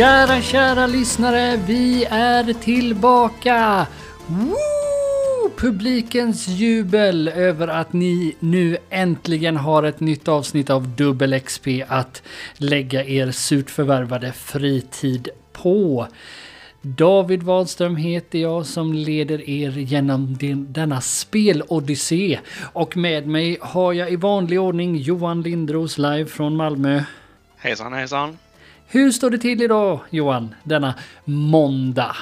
Kära, kära lyssnare, vi är tillbaka! Woo! Publikens jubel över att ni nu äntligen har ett nytt avsnitt av Dubbel XP att lägga er surt förvärvade fritid på. David Wadström heter jag som leder er genom den, denna spelodyssé. Och med mig har jag i vanlig ordning Johan Lindros live från Malmö. Hejsan hejsan. Hur står det till idag Johan, denna måndag?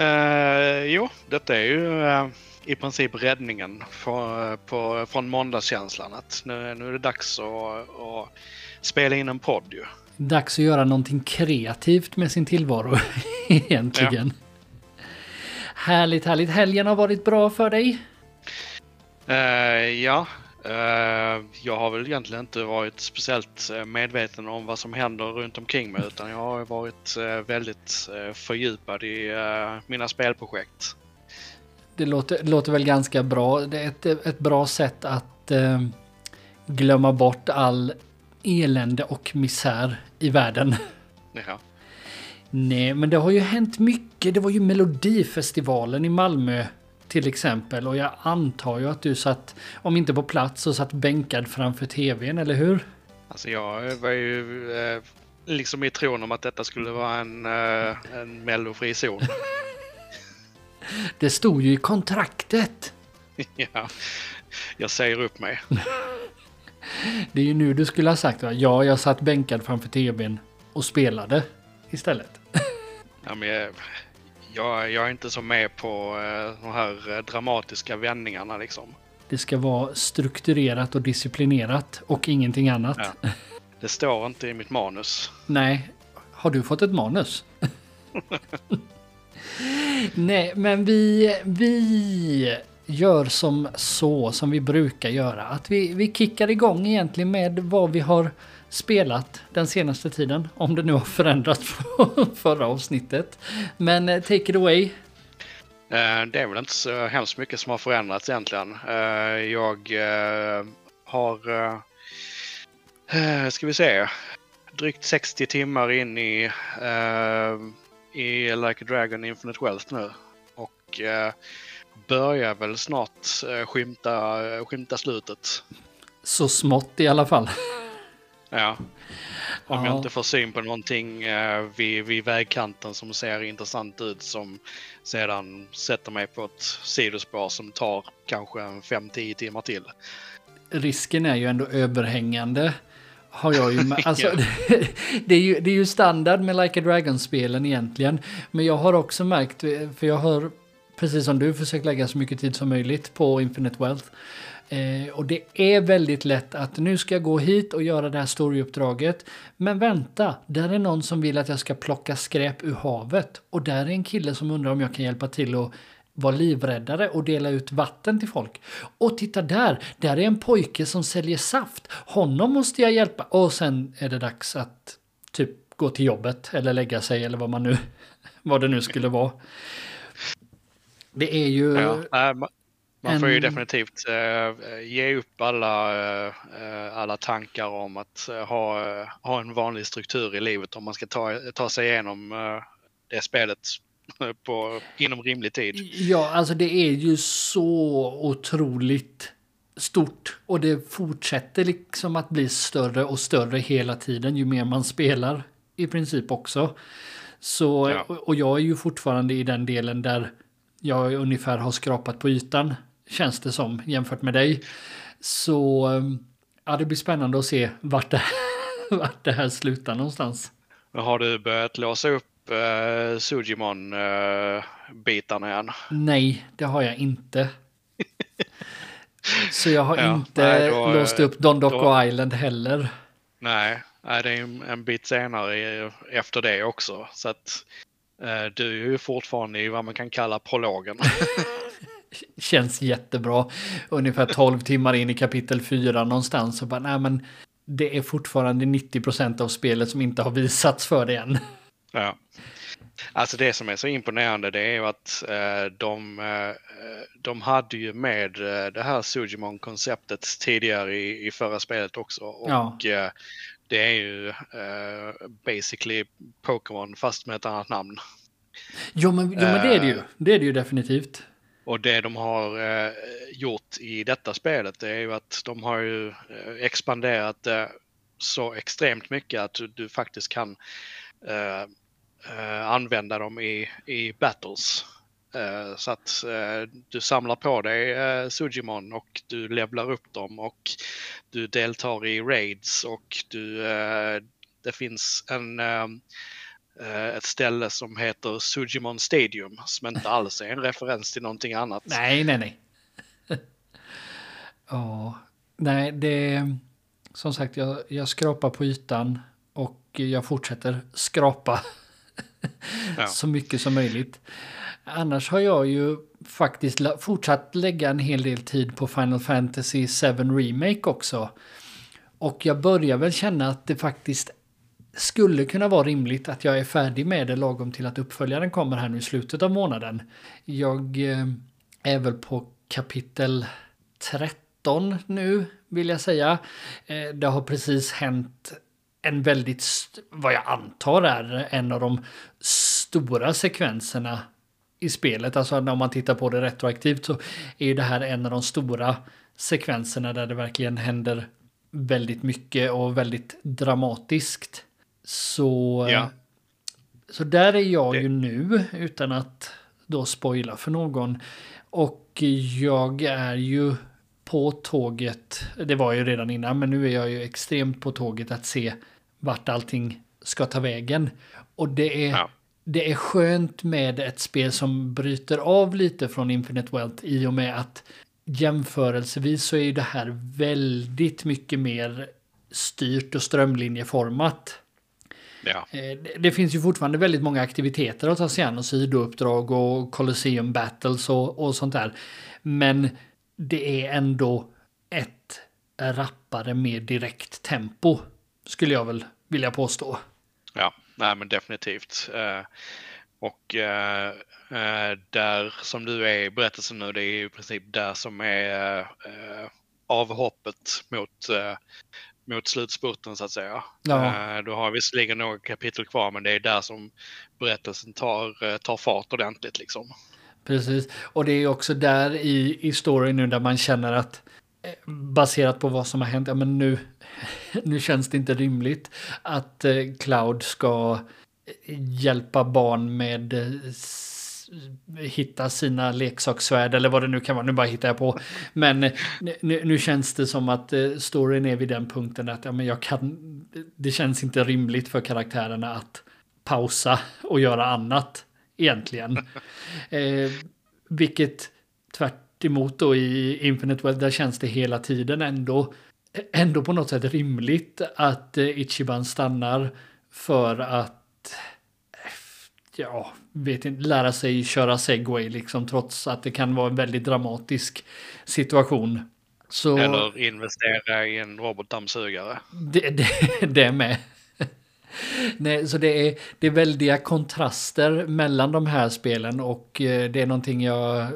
Uh, jo, detta är ju uh, i princip räddningen för, på, från måndagskänslan. Att nu, nu är det dags att, att spela in en podd ju. Dags att göra någonting kreativt med sin tillvaro egentligen. Ja. Härligt, härligt. Helgen har varit bra för dig? Uh, ja, jag har väl egentligen inte varit speciellt uh, medveten om vad som händer runt omkring mig utan jag har varit uh, väldigt fördjupad i mina spelprojekt. Det låter, låter väl ganska bra. Det är ett, ett bra sätt att glömma bort all elände och misär i världen. Ja. Nej, men det har ju hänt mycket. Det var ju Melodifestivalen i Malmö till exempel. Och jag antar ju att du satt, om inte på plats, så satt bänkad framför tvn, eller hur? Alltså jag var ju eh, liksom i tron om att detta skulle vara en, eh, en mellofri zon. Det stod ju i kontraktet. ja, jag säger upp mig. Det är ju nu du skulle ha sagt va? Ja, jag satt bänkad framför tvn och spelade istället. ja, men jag, jag, jag är inte så med på eh, de här eh, dramatiska vändningarna liksom. Det ska vara strukturerat och disciplinerat och ingenting annat. Ja. Det står inte i mitt manus. Nej. Har du fått ett manus? Nej, men vi, vi gör som så som vi brukar göra. Att vi, vi kickar igång egentligen med vad vi har spelat den senaste tiden. Om det nu har förändrats från förra avsnittet. Men eh, take it away. Eh, det är väl inte så hemskt mycket som har förändrats egentligen. Eh, jag har, ska vi se, drygt 60 timmar in i, i Like a Dragon Infinite Wealth nu. Och börjar väl snart skymta, skymta slutet. Så smått i alla fall. Ja. Om ja. jag inte får syn på någonting eh, vid, vid vägkanten som ser intressant ut som sedan sätter mig på ett sidospår som tar kanske 5-10 timmar till. Risken är ju ändå överhängande. Har jag ju med. Alltså, det, det, är ju, det är ju standard med Like a Dragon-spelen egentligen. Men jag har också märkt, för jag har precis som du försökt lägga så mycket tid som möjligt på Infinite Wealth. Eh, och det är väldigt lätt att nu ska jag gå hit och göra det här storyuppdraget. Men vänta, där är någon som vill att jag ska plocka skräp ur havet. Och där är en kille som undrar om jag kan hjälpa till att vara livräddare och dela ut vatten till folk. Och titta där, där är en pojke som säljer saft. Honom måste jag hjälpa. Och sen är det dags att typ gå till jobbet eller lägga sig eller vad man nu, vad det nu skulle vara. Det är ju... Ja, man får ju definitivt uh, ge upp alla, uh, alla tankar om att ha, ha en vanlig struktur i livet om man ska ta, ta sig igenom det spelet på, inom rimlig tid. Ja, alltså det är ju så otroligt stort och det fortsätter liksom att bli större och större hela tiden ju mer man spelar i princip också. Så, ja. och jag är ju fortfarande i den delen där jag ungefär har skrapat på ytan känns det som jämfört med dig. Så ja, det blir spännande att se vart det, vart det här slutar någonstans. Har du börjat låsa upp uh, Sujimon-bitarna uh, igen? Nej, det har jag inte. Så jag har ja, inte nej, då, låst upp Don Doco Island heller. Nej, nej, det är en, en bit senare efter det också. Så att uh, du är ju fortfarande i vad man kan kalla prologen. känns jättebra. Ungefär 12 timmar in i kapitel 4 någonstans. Och bara, nej men det är fortfarande 90% av spelet som inte har visats för det än. Ja. Alltså det som är så imponerande det är ju att eh, de, eh, de hade ju med eh, det här Sujimon-konceptet tidigare i, i förra spelet också. Och ja. Eh, det är ju uh, basically Pokémon fast med ett annat namn. Jo men, jo, men det är det ju. Det är det ju definitivt. Och det de har eh, gjort i detta spelet det är ju att de har ju eh, expanderat det så extremt mycket att du, du faktiskt kan eh, eh, använda dem i, i battles. Eh, så att eh, du samlar på dig eh, Sujimon och du levlar upp dem och du deltar i raids och du, det finns en, ett ställe som heter Sujimon Stadium som inte alls är en referens till någonting annat. Nej, nej, nej. Ja, nej, det som sagt, jag, jag skrapar på ytan och jag fortsätter skrapa ja. så mycket som möjligt. Annars har jag ju faktiskt fortsatt lägga en hel del tid på Final Fantasy 7 Remake också. Och jag börjar väl känna att det faktiskt skulle kunna vara rimligt att jag är färdig med det lagom till att uppföljaren kommer här nu i slutet av månaden. Jag eh, är väl på kapitel 13 nu vill jag säga. Eh, det har precis hänt en väldigt, vad jag antar är en av de stora sekvenserna i spelet. Alltså när man tittar på det retroaktivt så är ju det här en av de stora sekvenserna där det verkligen händer väldigt mycket och väldigt dramatiskt. Så, ja. så där är jag det. ju nu utan att då spoila för någon. Och jag är ju på tåget, det var ju redan innan, men nu är jag ju extremt på tåget att se vart allting ska ta vägen. Och det är ja det är skönt med ett spel som bryter av lite från Infinite Wealth i och med att jämförelsevis så är det här väldigt mycket mer styrt och strömlinjeformat. Ja. Eh, det finns ju fortfarande väldigt många aktiviteter att ta sig an och sidouppdrag och Colosseum Battles och, och sånt där. Men det är ändå ett rappare mer direkt tempo skulle jag väl vilja påstå. Ja, nej men definitivt. Eh, och eh, där som du är i berättelsen nu, det är i princip där som är avhoppet mot, mot slutspurten så att säga. Ja. Du har visserligen några kapitel kvar men det är där som berättelsen tar, tar fart ordentligt liksom. Precis, och det är också där i, i storyn nu där man känner att baserat på vad som har hänt, ja men nu, nu känns det inte rimligt att eh, Cloud ska hjälpa barn med eh, hitta sina leksakssvärd eller vad det nu kan vara. Nu bara hittar jag på. Men nu, nu känns det som att eh, storyn är vid den punkten att ja, men jag kan, det känns inte rimligt för karaktärerna att pausa och göra annat egentligen. Eh, vilket tvärt emot då i Infinite Wealth, där känns det hela tiden ändå, ändå på något sätt rimligt att eh, Ichiban stannar för att ja, vet inte, lära sig köra segway liksom trots att det kan vara en väldigt dramatisk situation. Så, Eller investera i en robotdammsugare. Det, det, det med. Nej, så det är, det är väldiga kontraster mellan de här spelen och eh, det är någonting jag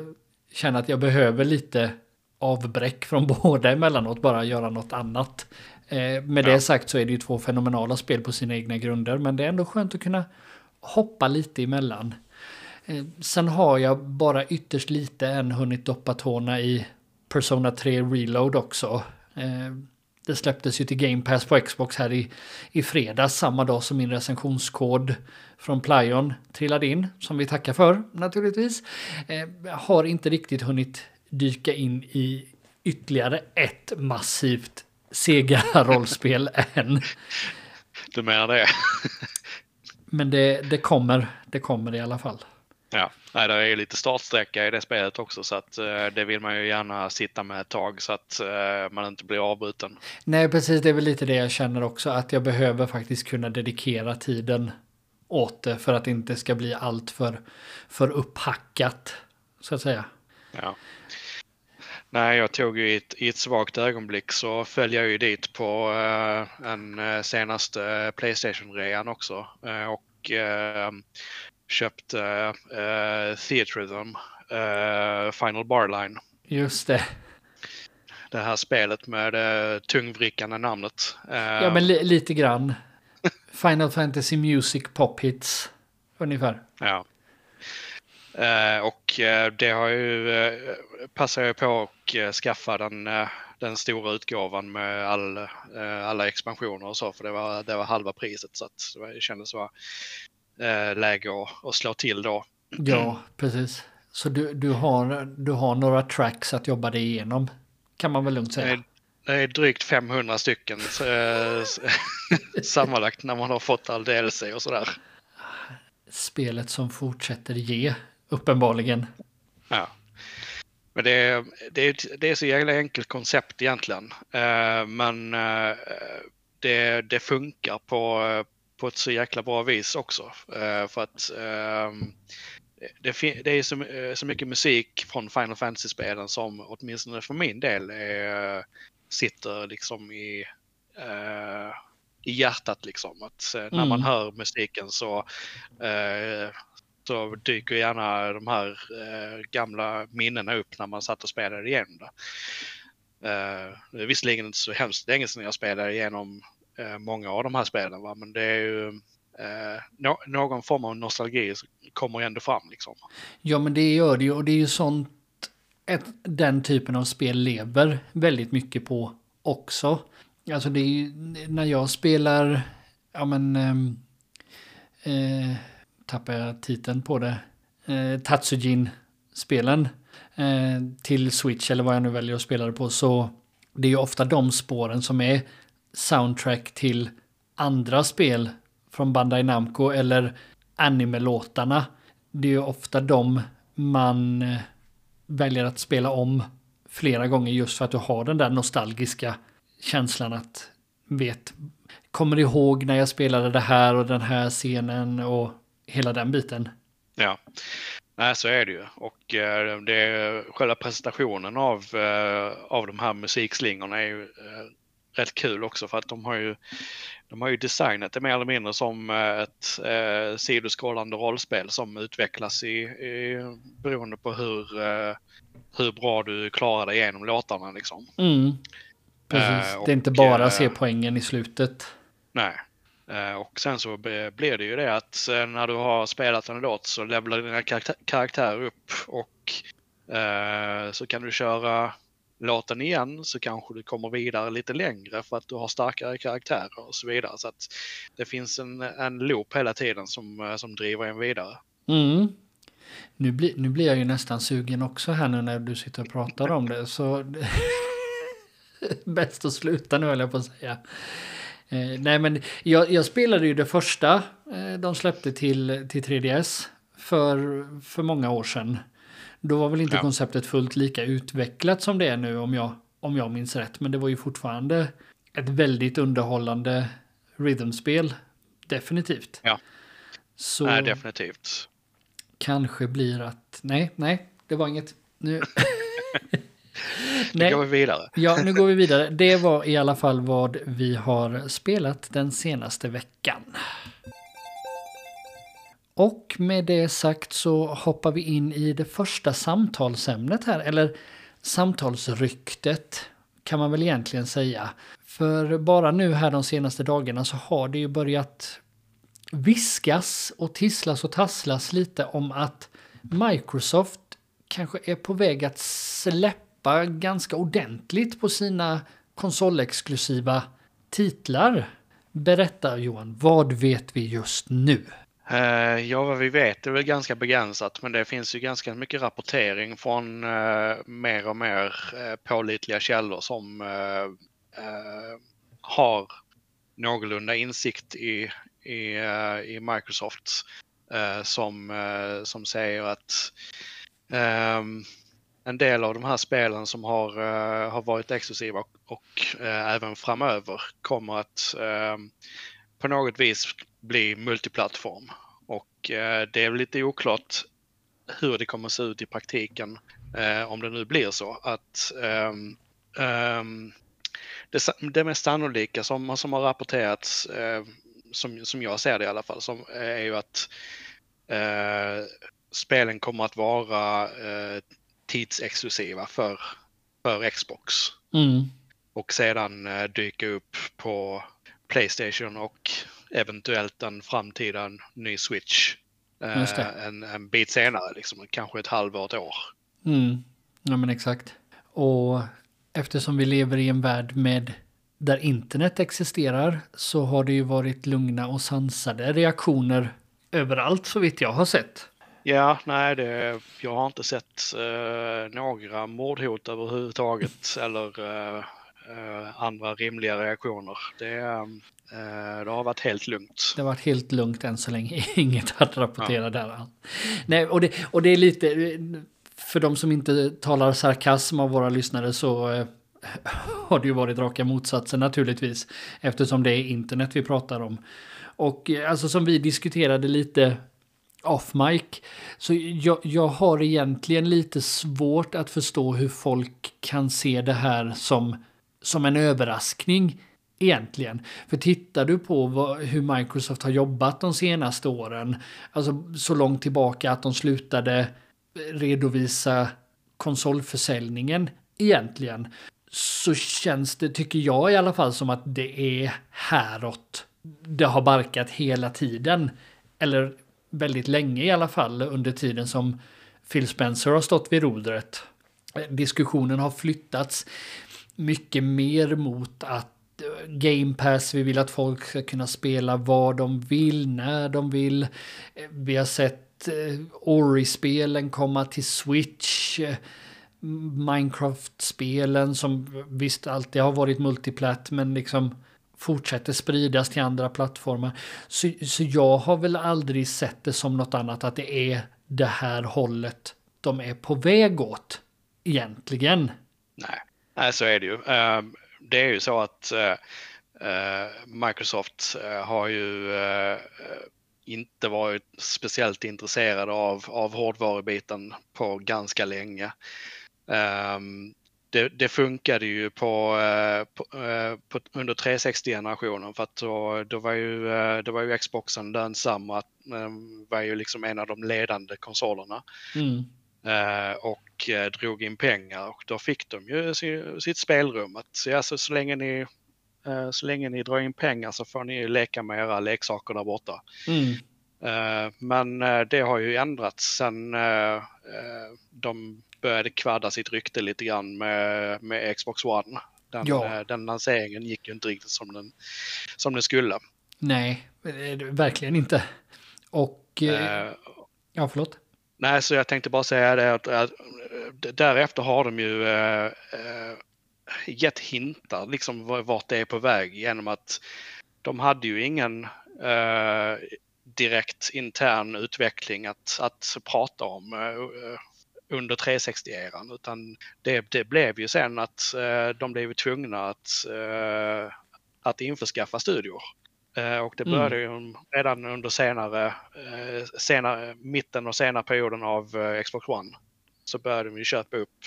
känner att jag behöver lite avbräck från båda emellanåt, bara göra något annat. Eh, med ja. det sagt så är det ju två fenomenala spel på sina egna grunder, men det är ändå skönt att kunna hoppa lite emellan. Eh, sen har jag bara ytterst lite än hunnit doppa tårna i Persona 3 Reload också. Eh, det släpptes ju till Game Pass på Xbox här i, i fredags, samma dag som min recensionskod från Plyon trillade in, som vi tackar för naturligtvis. Eh, har inte riktigt hunnit dyka in i ytterligare ett massivt Sega-rollspel än. Du menar det? Men det, det kommer, det kommer i alla fall. Ja, Nej, det är lite startsträcka i det spelet också så att eh, det vill man ju gärna sitta med ett tag så att eh, man inte blir avbruten. Nej, precis. Det är väl lite det jag känner också att jag behöver faktiskt kunna dedikera tiden åt det för att det inte ska bli allt för, för upphackat så att säga. Ja. Nej, jag tog ju i ett, i ett svagt ögonblick så föll jag ju dit på uh, en uh, senaste Playstation-rean också. Uh, och köpt uh, uh, Theatrhythm, uh, Final Barline. Just det. det här spelet med det tungvrickande namnet. Ja, men li lite grann. Final Fantasy Music Pop Hits, ungefär. Ja. Och det har ju, passar jag på att skaffa den, den stora utgåvan med all, alla expansioner och så, för det var, det var halva priset så att det kändes vara läge att, att slå till då. Ja, precis. Så du, du, har, du har några tracks att jobba dig igenom, kan man väl lugnt säga. Det är drygt 500 stycken sammanlagt när man har fått all DLC och sådär. Spelet som fortsätter ge, uppenbarligen. Ja. Men det är, det det är så jävla enkelt koncept egentligen. Men det, det funkar på, på ett så jäkla bra vis också. För att det, det är så, så, mycket musik från Final Fantasy-spelen som åtminstone för min del är, sitter liksom i, i hjärtat. Liksom. Att när man mm. hör musiken så, så dyker gärna de här eh, gamla minnena upp när man satt och spelade igenom det. Eh, det är visserligen inte så hemskt länge sedan jag spelade igenom eh, många av de här spelen, va? men det är ju eh, no någon form av nostalgi kommer ändå fram. Liksom. Ja, men det gör det ju och det är ju sånt ett, den typen av spel lever väldigt mycket på också. Alltså det är ju när jag spelar, ja men, ehm, eh, tappar jag titeln på det, eh, Tatsujin-spelen eh, till Switch eller vad jag nu väljer att spela det på så det är ju ofta de spåren som är soundtrack till andra spel från Bandai Namco eller anime-låtarna. Det är ju ofta de man eh, väljer att spela om flera gånger just för att du har den där nostalgiska känslan att vet, kommer ihåg när jag spelade det här och den här scenen och hela den biten. Ja, nej så är det ju och eh, det själva presentationen av, eh, av de här musikslingorna är ju rätt kul också för att de har ju de har ju designat det mer eller mindre som eh, ett eh, sidoskrollande rollspel som utvecklas i, i, beroende på hur, eh, hur bra du klarar dig igenom låtarna. Liksom. Mm. Precis, eh, och, det är inte bara att se eh, poängen i slutet. Nej. Eh, och sen så blir det ju det att när du har spelat en låt så levlar dina karaktärer upp och eh, så kan du köra låten igen så kanske du kommer vidare lite längre för att du har starkare karaktärer och så vidare. Så att det finns en, en loop hela tiden som, eh, som driver en vidare. Mm. Nu, bli, nu blir jag ju nästan sugen också här nu när du sitter och pratar om det. Så bäst att sluta nu höll jag på att säga. Eh, nej men jag, jag, spelade ju det första eh, de släppte till, till 3DS för, för många år sedan. Då var väl inte ja. konceptet fullt lika utvecklat som det är nu om jag, om jag minns rätt. Men det var ju fortfarande ett väldigt underhållande rhythmspel. Definitivt. Ja, Så nej, definitivt. Kanske blir att, nej, nej, det var inget. Nu... nu går vi vidare. ja, nu går vi vidare. Det var i alla fall vad vi har spelat den senaste veckan. Och med det sagt så hoppar vi in i det första samtalsämnet här, eller samtalsryktet kan man väl egentligen säga. För bara nu här de senaste dagarna så har det ju börjat viskas och tisslas och tasslas lite om att Microsoft kanske är på väg att släppa ganska ordentligt på sina konsolexklusiva titlar. Berätta Johan, vad vet vi just nu? Uh, ja, vad vi vet är väl ganska begränsat, men det finns ju ganska mycket rapportering från uh, mer och mer uh, pålitliga källor som har någorlunda insikt i, i, i Microsoft som, som säger att ehm, en del av de här spelen som har, eh, har varit exklusiva och, och eh, även framöver kommer att ehm, på något vis bli multiplattform. Och eh, det är lite oklart hur det kommer se ut i praktiken eh, om det nu blir så att um, um, det, det mest sannolika som, som har rapporterats, som, som jag ser det i alla fall, som, är ju att spelen kommer att vara tidsexklusiva för, för Xbox. Mm. Och sedan eh, dyka upp på Playstation och eventuellt en framtida ny Switch. Eh, en, en bit senare, liksom, kanske ett halvår, ett år. Mm. Ja men exakt. Och eftersom vi lever i en värld med där internet existerar så har det ju varit lugna och sansade reaktioner överallt så vitt jag har sett. Ja, nej, det, jag har inte sett eh, några mordhot överhuvudtaget eller eh, eh, andra rimliga reaktioner. Det, eh, det har varit helt lugnt. Det har varit helt lugnt än så länge. Inget att rapportera ja. där. Nej, och det, och det är lite, för de som inte talar sarkasm av våra lyssnare så eh, har det ju varit raka motsatsen naturligtvis. Eftersom det är internet vi pratar om. Och alltså som vi diskuterade lite off mic. Så jag, jag har egentligen lite svårt att förstå hur folk kan se det här som, som en överraskning. Egentligen. För tittar du på vad, hur Microsoft har jobbat de senaste åren. Alltså så långt tillbaka att de slutade redovisa konsolförsäljningen egentligen. Så känns det, tycker jag i alla fall, som att det är häråt. Det har barkat hela tiden. Eller väldigt länge i alla fall under tiden som Phil Spencer har stått vid rodret. Diskussionen har flyttats mycket mer mot att eh, Game Pass, vi vill att folk ska kunna spela vad de vill, när de vill. Eh, vi har sett eh, Ori-spelen komma till Switch. Minecraft-spelen som visst alltid har varit multiplat men liksom fortsätter spridas till andra plattformar. Så, så jag har väl aldrig sett det som något annat att det är det här hållet de är på väg åt egentligen. Nej, Nej så är det ju. Ehm, det är ju så att eh, eh, Microsoft eh, har ju inte varit speciellt intresserade av, av hårdvarubiten på ganska länge. Ehm, det, det funkade ju på, eh, på, eh, på under 360-generationen för att då, då, var ju, eh, då var ju Xboxen lönsam och var ju liksom en av de ledande konsolerna. Mm. Och drog in pengar och då fick de ju sitt spelrum. Att, alltså, så, länge ni, så länge ni drar in pengar så får ni leka med era leksaker där borta. Mm. Men det har ju ändrats sen de började kvadda sitt rykte lite grann med, med Xbox One. Den, ja. Eh, den lanseringen gick ju inte riktigt som den, som den skulle. Nej, eh, verkligen inte. Och... Uh, ja, förlåt. Nej, så jag tänkte bara säga det att, att därefter har de ju uh, gett hintar liksom vart det är på väg genom att de hade ju ingen uh, direkt intern utveckling att, att prata om under 360-eran utan det, det, blev ju sen att eh, de blev tvungna att, eh, att införskaffa studior. Eh, och det mm. började mm. redan under senare, eh, senare, mitten och senare perioden av eh, Xbox One. Så började de ju köpa upp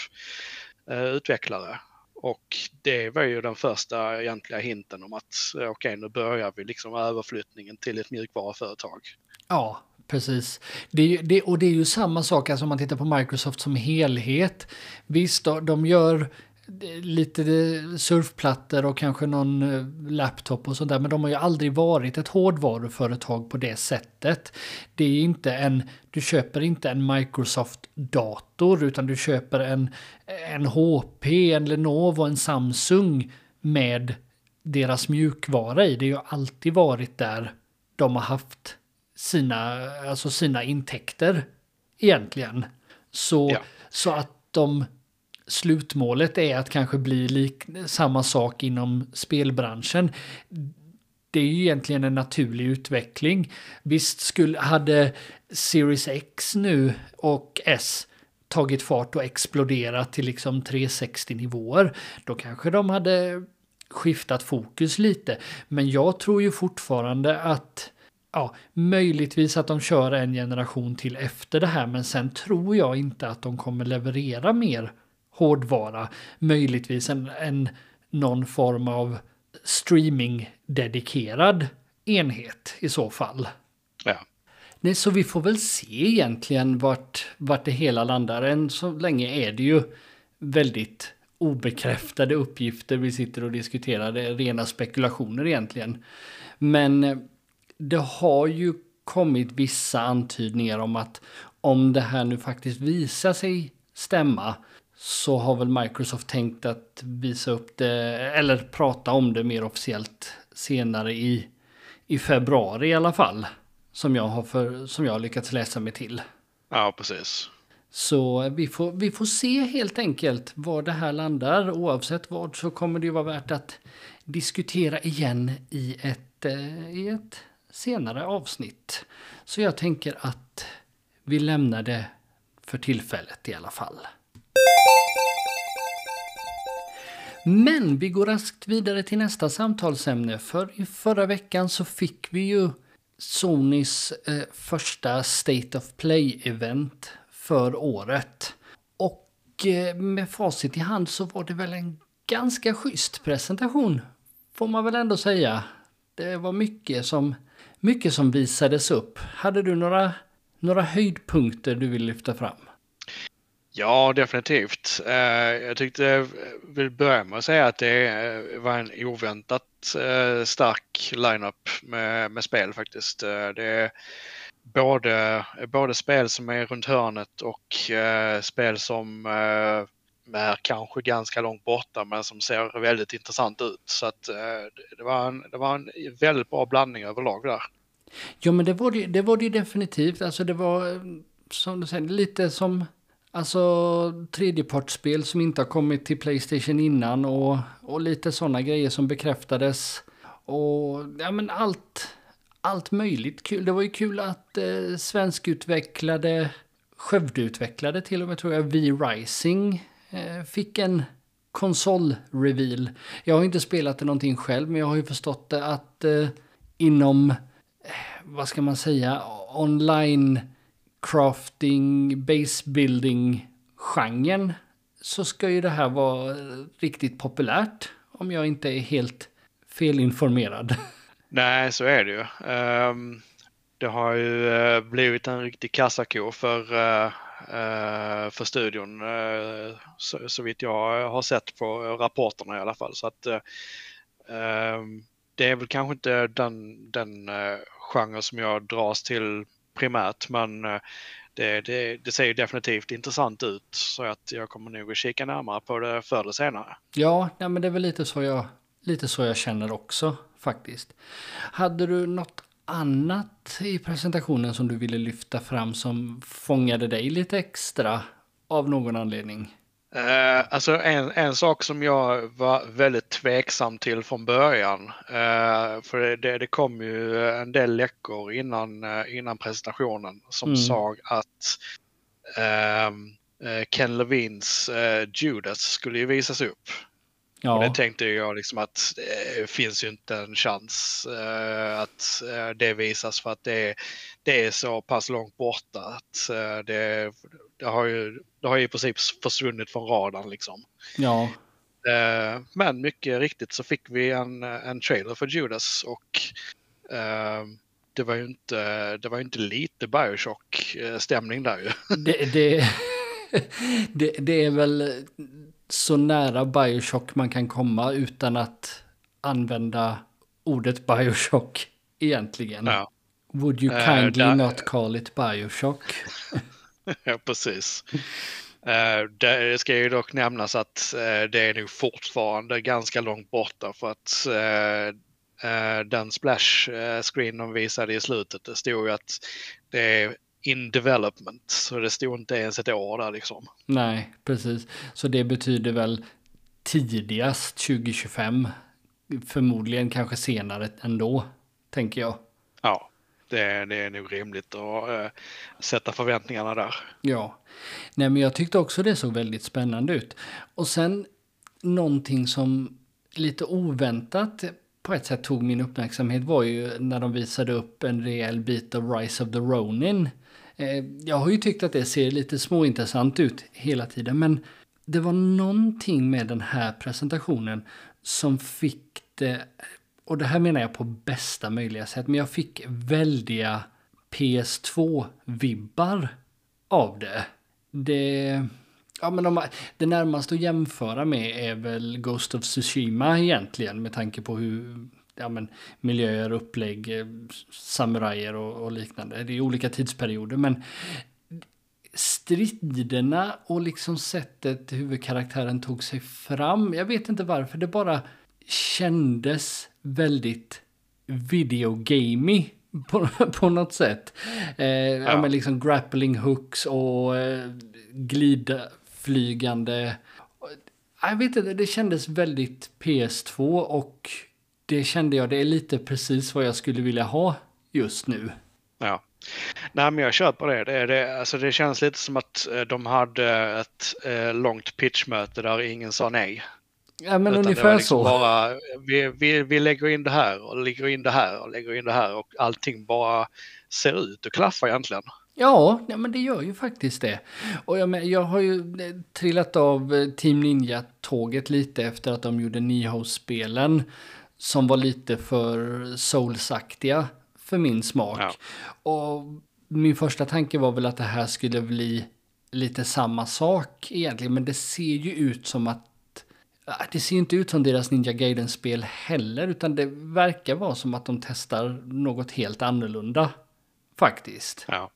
eh, utvecklare. Och det var ju den första egentliga hinten om att okej, okay, nu börjar vi liksom överflyttningen till ett mjukvaruföretag. Ja, Precis. Det, det, och det är ju samma sak alltså om man tittar på Microsoft som helhet. Visst, de gör lite surfplattor och kanske någon eh, laptop och sånt där. Men de har ju aldrig varit ett hårdvaruföretag på det sättet. Det är inte en, du köper inte en Microsoft-dator utan du köper en, en HP, en Lenovo, en Samsung med deras mjukvara i. Det har ju alltid varit där de har haft sina, alltså sina intäkter egentligen. Så, ja. så att de slutmålet är att kanske bli lik, samma sak inom spelbranschen. Det är ju egentligen en naturlig utveckling. Visst skulle, hade Series X nu och S tagit fart och exploderat till liksom 360 nivåer, då kanske de hade skiftat fokus lite. Men jag tror ju fortfarande att ja, möjligtvis att de kör en generation till efter det här, men sen tror jag inte att de kommer leverera mer hårdvara. Möjligtvis en, en någon form av streaming-dedikerad enhet i så fall. Ja. Nej, så vi får väl se egentligen vart, vart det hela landar. Än så länge är det ju väldigt obekräftade uppgifter vi sitter och diskuterar. Det är rena spekulationer egentligen. Men eh, det har ju kommit vissa antydningar om att om det här nu faktiskt visar sig stämma så har väl Microsoft tänkt att visa upp det eller prata om det mer officiellt senare i, i februari i alla fall. Som jag har, för, som jag har lyckats läsa mig till. Ja, precis. Så vi får, vi får se helt enkelt var det här landar. Oavsett vad så kommer det ju vara värt att diskutera igen i ett, eh, i ett senare avsnitt. Så jag tänker att vi lämnar det för tillfället i alla fall. Men vi går raskt vidare till nästa samtalsämne. För i förra veckan så fick vi ju Sonys eh, första State of Play-event för året. Och eh, med facit i hand så var det väl en ganska schysst presentation. Får man väl ändå säga. Det var mycket som, mycket som visades upp. Hade du några, några höjdpunkter du vill lyfta fram? Ja, definitivt. Eh, jag tyckte, jag vill börja med att säga att det eh, var en oväntat stark lineup med, med spel faktiskt. Det är både, både spel som är runt hörnet och spel som är kanske ganska långt borta men som ser väldigt intressant ut. Så att eh, det var en, det var en väldigt bra blandning överlag där. Ja men det var det, det var det definitivt. Alltså det var eh, som du säger lite som Alltså tredjepartsspel som inte har kommit till Playstation innan och, och lite sådana grejer som bekräftades. Och ja men allt, allt möjligt kul. Det var ju kul att eh, svenskutvecklade, Skövdeutvecklade till och med tror jag, V-Rising Eh, fick en konsol-reveal. Jag har inte spelat det någonting själv men jag har ju förstått det att eh, inom, eh, vad ska man säga, online crafting, base building genren så ska ju det här vara eh, riktigt populärt om jag inte är helt felinformerad. Nej, så är det ju. Um, det har ju uh, blivit en riktig kassako för, uh, uh, Eh, för studion eh, så, så vitt jag har sett på rapporterna i alla fall. Så att eh, det är väl kanske inte den, den genre som jag dras till primärt men det, det, det, ser definitivt intressant ut så att jag kommer nog att kika närmare på det förr eller senare. Ja, nej, men det är väl lite så, jag, lite så jag känner också faktiskt. Hade du något annat i presentationen som du ville lyfta fram som fångade dig lite extra av någon anledning? Uh, alltså en, en sak som jag var väldigt tveksam till från början. Uh, för det, det kom ju en del läckor innan, uh, innan presentationen som mm. sa att ehm, Ken Levins Judas skulle ju visas upp. Ja. Och det tänkte jag liksom att det finns ju inte en chans att det visas för att det, det är så pass långt borta att det, det har ju det har ju i princip försvunnit från radarn liksom. Ja. Eh, men mycket riktigt så fick vi en, en trailer för Judas och eh, det var ju inte, det var inte lite Bioshock-stämning där ju. Det, det, det, det, är väl så nära Bioshock man kan komma utan att använda ordet Bioshock egentligen. Ja. Would you eh, kindly uh, not call it Bioshock? ja, precis. Uh, det ska ju dock nämnas att uh, det är nog fortfarande ganska långt borta för att den splash screen de visade i slutet, det stod ju att det är in development. Så det stod inte ens ett år där liksom. Nej, precis. Så det betyder väl tidigast 2025. Förmodligen kanske senare ändå, tänker jag. Ja det, det är nog rimligt att äh, sätta förväntningarna där. Ja, nej men jag tyckte också det såg väldigt spännande ut. Och sen någonting som lite oväntat på ett sätt tog min uppmärksamhet var ju när de visade upp en rejäl bit av Rise of the Ronin. Eh, jag har ju tyckt att det ser lite småintressant ut hela tiden, men det var någonting med den här presentationen som fick det och det här menar jag på bästa möjliga sätt, men jag fick väldiga PS2-vibbar av det. Det... Ja, men de, det närmaste att jämföra med är väl Ghost of Tsushima egentligen med tanke på hur ja, men, miljöer, upplägg, eh, samurajer och, och liknande. Det är olika tidsperioder, men striderna och liksom sättet huvudkaraktären tog sig fram. Jag vet inte varför, det bara kändes väldigt videogamey på, på något sätt. Eh, ja. ja. men liksom grappling hooks och eh, glidflygande. Jag vet inte, det kändes väldigt PS2 och det kände jag, det är lite precis vad jag skulle vilja ha just nu. Ja. Nej, men jag köper det. Det, det, alltså det känns lite som att eh, de hade ett eh, långt pitchmöte där ingen sa nej. Ja, men Utan ungefär liksom så. Bara, vi, vi, vi lägger in det här och lägger in det här och lägger in det här och allting bara ser ut och klaffar egentligen. Ja, ja, men det gör ju faktiskt det. Och jag, jag har ju eh, trillat av Team Ninja-tåget lite efter att de gjorde Nihos-spelen som var lite för soulsaktiga för min smak. Ja. Och min första tanke var väl att det här skulle bli lite samma sak egentligen, men det ser ju ut som att det ser inte ut som deras Ninja Gaiden-spel heller, utan det verkar vara som att de testar något helt annorlunda. Faktiskt. Ja.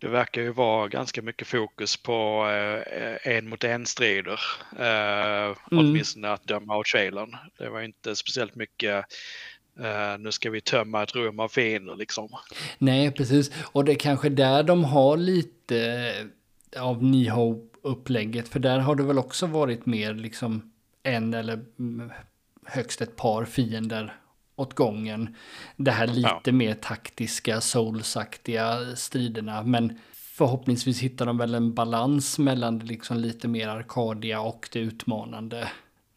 Det verkar ju vara ganska mycket fokus på eh, en mot en strider. Eh, mm. Åtminstone att döma av trailern. Det var inte speciellt mycket Uh, nu ska vi tömma ett rum av fiender liksom. Nej, precis. Och det är kanske där de har lite av Niho-upplägget. För där har det väl också varit mer liksom en eller högst ett par fiender åt gången. Det här lite ja. mer taktiska, soulsaktiga striderna. Men förhoppningsvis hittar de väl en balans mellan det liksom lite mer arkadiga och det utmanande.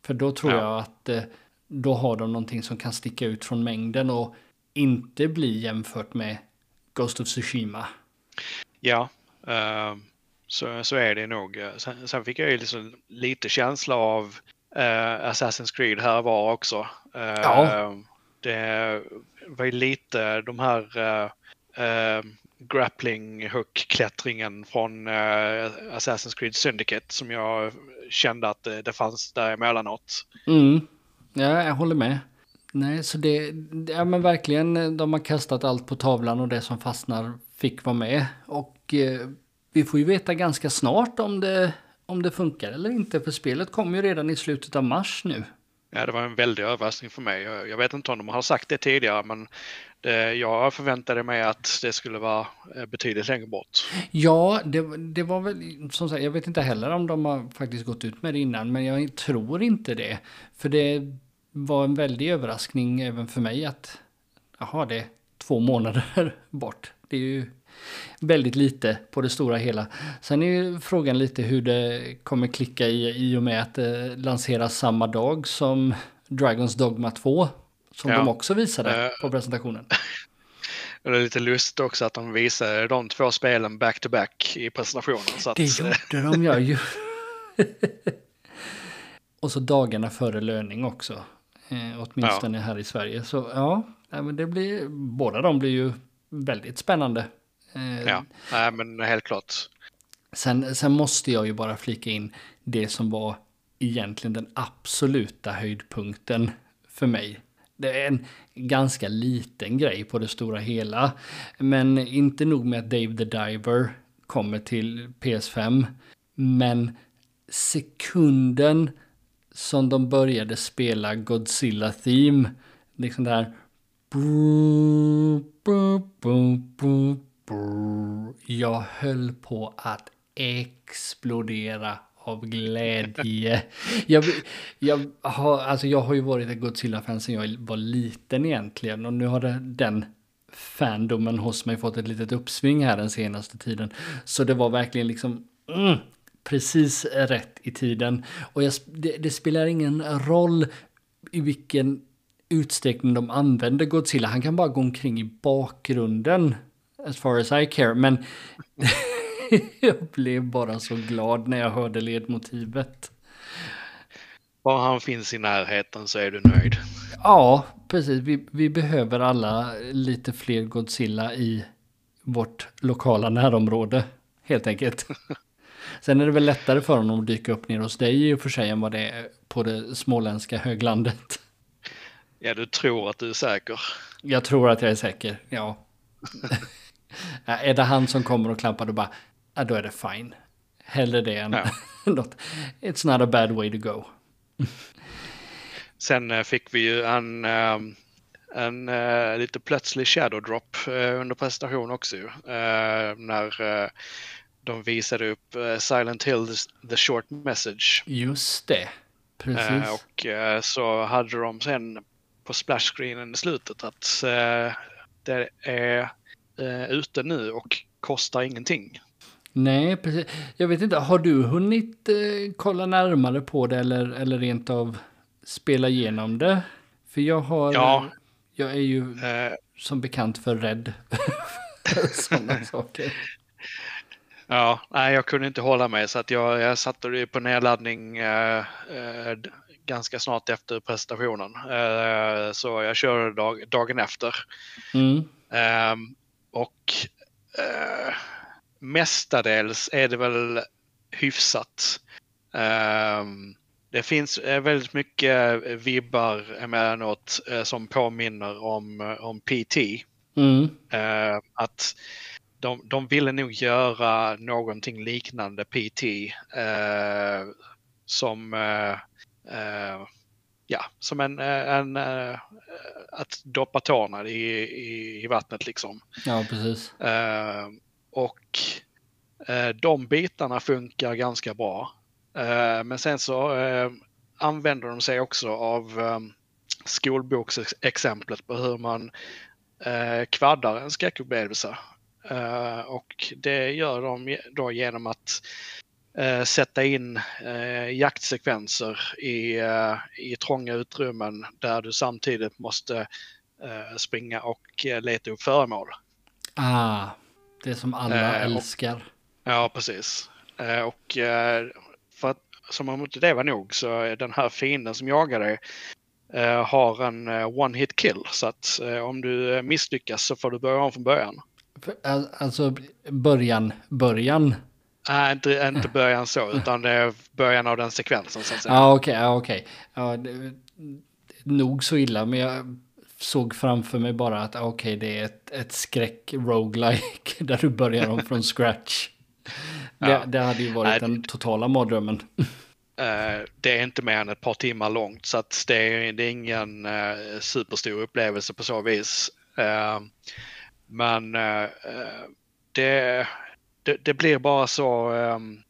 För då tror ja. jag att eh, då har de någonting som kan sticka ut från mängden och inte bli jämfört med Ghost of Tsushima. Ja, uh, så, så är det nog. Sen, sen fick jag ju liksom lite känsla av uh, Assassin's Creed här var också. Uh, ja. Det var ju lite de här eh, eh, grappling hook-klättringen från eh, Assassin's Creed Syndicate som jag kände att det, det fanns där emellanåt. Mm. Ja, jag håller med. Nej, så det, ja men verkligen, de har kastat allt på tavlan och det som fastnar fick vara med. Och eh, vi får ju veta ganska snart om det, om det funkar eller inte, för spelet kommer ju redan i slutet av mars nu. Ja, det var en väldig överraskning för mig. Jag, vet inte om de har sagt det tidigare, men det, jag förväntade mig att det skulle vara eh, betydligt längre bort. Ja, det, det var väl som sagt, jag vet inte heller om de har faktiskt gått ut med det innan, men jag tror inte det. För det var en väldig överraskning även för mig att, jaha, det är två månader bort. Det är ju väldigt lite på det stora hela. Sen är ju frågan lite hur det kommer klicka i, i och med att det lanseras samma dag som Dragons Dogma 2 som ja. de också visade uh, på presentationen. Det är lite lust också att de visade de två spelen back to back i presentationen. Så att, det gjorde de ja. Ju. och så dagarna före löning också. Eh, åtminstone ja. här i Sverige. Så ja, men det blir, båda de blir ju väldigt spännande. Eh, ja, nej, men helt klart. Sen, sen måste jag ju bara flika in det som var egentligen den absoluta höjdpunkten för mig det är en ganska liten grej på det stora hela. Men inte nog med att Dave the Diver kommer till PS5. Men sekunden som de började spela Godzilla Theme, liksom det här jag höll på att explodera av glädje. jag, jag, har, alltså jag har ju varit ett Godzilla-fan sedan jag var liten egentligen och nu har det, den fandomen hos mig fått ett litet uppsving här den senaste tiden. Så det var verkligen liksom mm, precis rätt i tiden. Och jag, det, det, spelar ingen roll i vilken utsträckning de använder Godzilla. Han kan bara gå omkring i bakgrunden as far as I care. Men jag blev bara så glad när jag hörde ledmotivet. Bara han finns i närheten så är du nöjd. Ja, precis. Vi, vi behöver alla lite fler Godzilla i vårt lokala närområde, helt enkelt. Sen är det väl lättare för honom att dyka upp ner hos dig i och för sig än vad det är på det småländska höglandet. Ja, du tror att du är säker. Jag tror att jag är säker, ja. är det han som kommer och klampar då bara, ja, då är det fine. Hellre det än ja. något. It's not a bad way to go. Sen eh, fick vi ju en, ehm, en, en lite plötslig shadow drop under presentation också ju. När de visade upp Silent Hill The Short Message. Just det. Precis. Och så hade de sen på splashscreenen i slutet att det är ute nu och kostar ingenting. Nej, precis. Jag vet inte, har du hunnit eh, kolla närmare på det eller, eller rent av spela igenom det? För jag har... Ja. Jag är ju eh. som bekant för rädd för sådana saker. Ja, nej, jag kunde inte hålla mig så att jag, jag satte det på nedladdning eh, eh, ganska snart efter presentationen. Eh, så jag körde dag, dagen efter. Mm. Ehm, och eh, mestadels är det väl hyfsat. Um, det finns eh, väldigt mycket vibbar emellanåt uh, som påminner om, uh, om PT. Mm. Uh, att de, de ville nog göra någonting liknande PT som ja, som en, en att doppa tårna i, i, i vattnet liksom. Ja, precis. Och eh, de bitarna funkar ganska bra. Eh, men sen så eh, använder de sig också av eh, skolboksexemplet på hur man eh, kvaddar en skräckupplevelse. Eh, och det gör de då genom att eh, sätta in eh, jaktsekvenser i, eh, i trånga utrymmen där du samtidigt måste eh, springa och eh, leta upp föremål. Ah, det som alla eh, älskar. Och, ja, precis. Och för att som om inte det var nog så är den här fienden som jagar dig har en one hit kill. Så att om du misslyckas så får du börja om från början. Alltså början, början? Nej, inte, inte början så, utan det är början av den sekvensen så att säga. Ja, okej, okay, ja. Okay. Ja, nog så illa, men jag såg framför mig bara att okej, okay, det är ett, ett skräck roguelike där du börjar om från scratch. Det, ja. det hade ju varit Nej, den totala mardrömmen. Uh, det är inte mer än ett par timmar långt så att det, är, det är ingen uh, superstor upplevelse på så vis. Uh, men det, det, det, blir bara så um,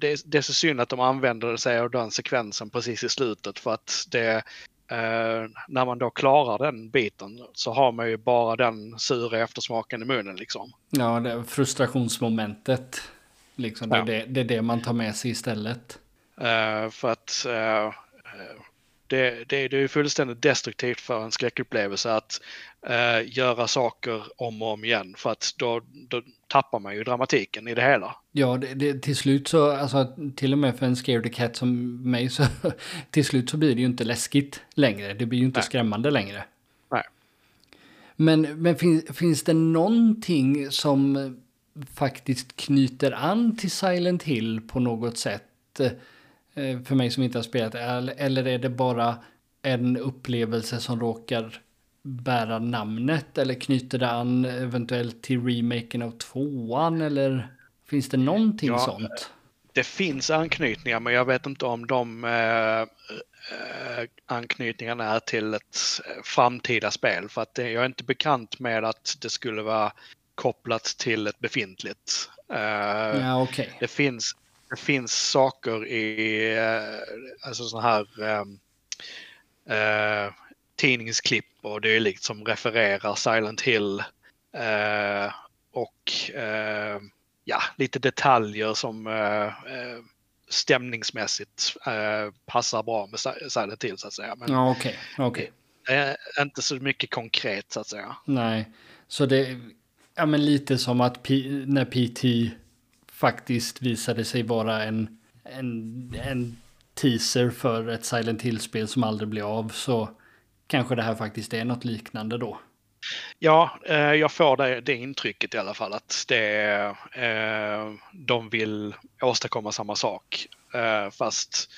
det, är, det är så synd att de använder sig av den sekvensen precis i slutet för att det, Eh, när man då klarar den biten så har man ju bara den sura eftersmaken i munnen liksom. Ja, det frustrationsmomentet. Liksom, det, ja. är det, det, är det man tar med sig istället. Uh, för att uh, det, det, det är fullständigt destruktivt för en skräckupplevelse att uh, göra saker om och om igen. För att då, då tappar man ju dramatiken i det hela. Ja, det, det, till slut så, alltså till och med för en scared cat som mig så till slut så blir det ju inte läskigt längre. Det blir ju inte Nej. skrämmande längre. Nej. Men, men finns, finns det någonting som faktiskt knyter an till Silent Hill på något sätt? Eh, för mig som inte har spelat Eller är det bara en upplevelse som råkar bära namnet? Eller knyter det an eventuellt till remaken av tvåan? Eller finns det någonting ja, sånt? Det finns anknytningar men jag vet inte om de eh, eh anknytningarna är till ett eh, framtida spel. För att jag är inte bekant med att det skulle vara kopplat till ett befintligt. Uh, ja, okay. det, finns, det finns saker i uh, alltså sådana här uh, tidningsklipp och dylikt som refererar Silent Hill eh, och eh, ja, lite detaljer som eh, eh stämningsmässigt eh, passar bra med Silent Hill så att säga. Men ja, okej. Okay, okay. inte så mycket konkret så att säga. Nej, så det ja, men lite som att P när PT faktiskt visade sig vara en, en, en teaser för ett Silent Hill-spel som aldrig blev av så kanske det här faktiskt är något liknande då. Ja, eh, jag får det, det, intrycket i alla fall att det, eh, de vill åstadkomma samma sak. Eh, fast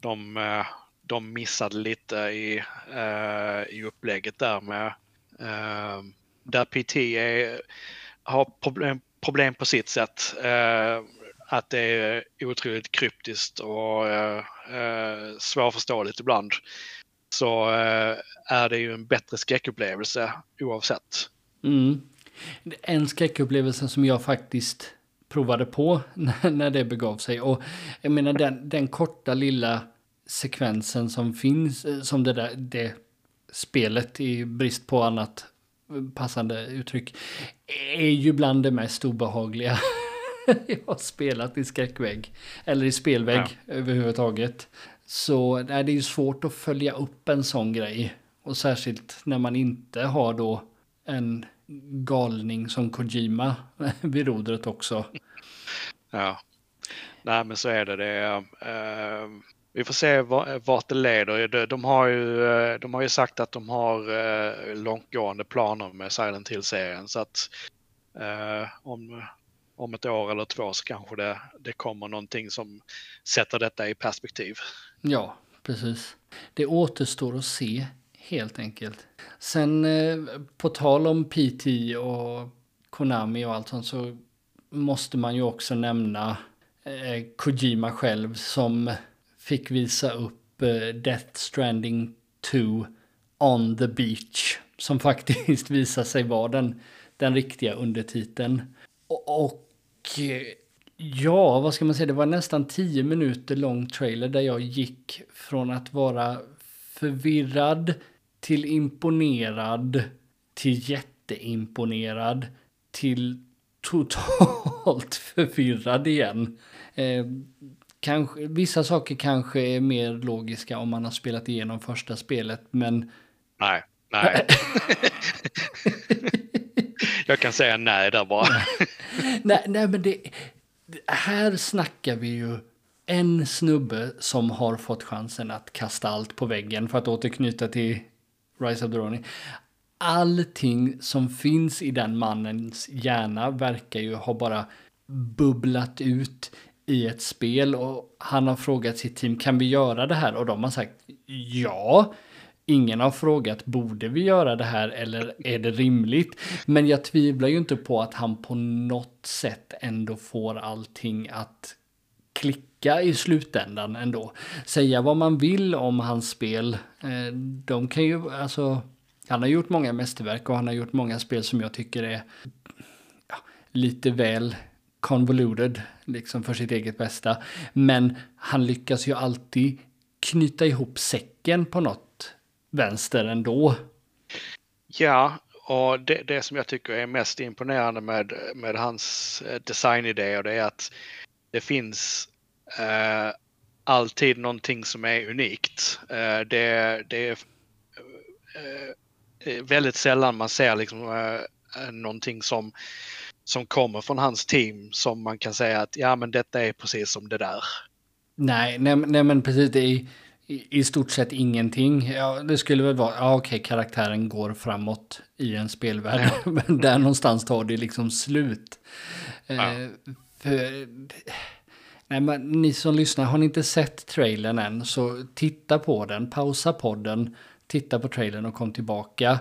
de, eh, de missade lite i, eh, i upplägget där med eh, där PT är, har problem, problem på sitt sätt. Eh, att det är otroligt kryptiskt och eh, eh, svårförståeligt ibland så eh, är det ju en bättre skräckupplevelse oavsett. Mm. En skräckupplevelse som jag faktiskt provade på när det begav sig. Och jag menar den, den korta lilla sekvensen som finns, eh, som det där det spelet i brist på annat passande uttryck, är ju bland det mest obehagliga jag har spelat i skräckvägg. Eller i spelvägg ja. överhuvudtaget. Så nej, det är ju svårt att följa upp en sån grej. Och särskilt när man inte har då en galning som Kojima vid rodret också. Ja, nej men så är det. det uh, vi får se vart det leder. De har ju, eh, de har ju sagt att de har uh, långtgående planer med Silent Hill-serien. Så att uh, om, om ett år eller två så kanske det, det kommer någonting som sätter detta i perspektiv. Ja, precis. Det återstår att se helt enkelt. Sen eh, på tal om PT och Konami och allt sånt så måste man ju också nämna eh, Kojima själv som fick visa upp eh, Death Stranding 2 on the beach. Som faktiskt visar sig vara den, den riktiga undertiteln. Och, och eh, Ja, vad ska man säga? Det var nästan tio minuter lång trailer där jag gick från att vara förvirrad till imponerad till jätteimponerad till totalt förvirrad igen. Eh, kanske, vissa saker kanske är mer logiska om man har spelat igenom första spelet, men... Nej, nej. jag kan säga nej där bara. nej, nej, men det, här snackar vi ju en snubbe som har fått chansen att kasta allt på väggen för att återknyta till Rise of the Ronin. Allting som finns i den mannens hjärna verkar ju ha bara bubblat ut i ett spel och han har frågat sitt team kan vi göra det här och de har sagt ja. Ingen har frågat borde vi göra det här eller är det rimligt? Men jag tvivlar ju inte på att han på något sätt ändå får allting att klicka i slutändan ändå. Säga vad man vill om hans spel. Eh, de kan ju, alltså, han har gjort många mästerverk och han har gjort många spel som jag tycker är ja, lite väl convoluted, liksom för sitt eget bästa. Men han lyckas ju alltid knyta ihop säcken på något vänster ändå. Ja, och det, det som jag tycker är mest imponerande med, med hans eh, designidéer det är att det finns eh, alltid någonting som är unikt. Eh, det, det är eh, väldigt sällan man ser liksom, eh, någonting som, som kommer från hans team som man kan säga att ja men detta är precis som det där. Nej, nej, nej men precis det är i, stort sett ingenting. Ja, det skulle väl vara, ja okej, karaktären går framåt i en spelvärld. Ja. Men där någonstans tar det liksom slut. Ja. Eh, för, nej, men ni som lyssnar, har ni inte sett trailern än så titta på den, pausa podden, titta på trailern och kom tillbaka.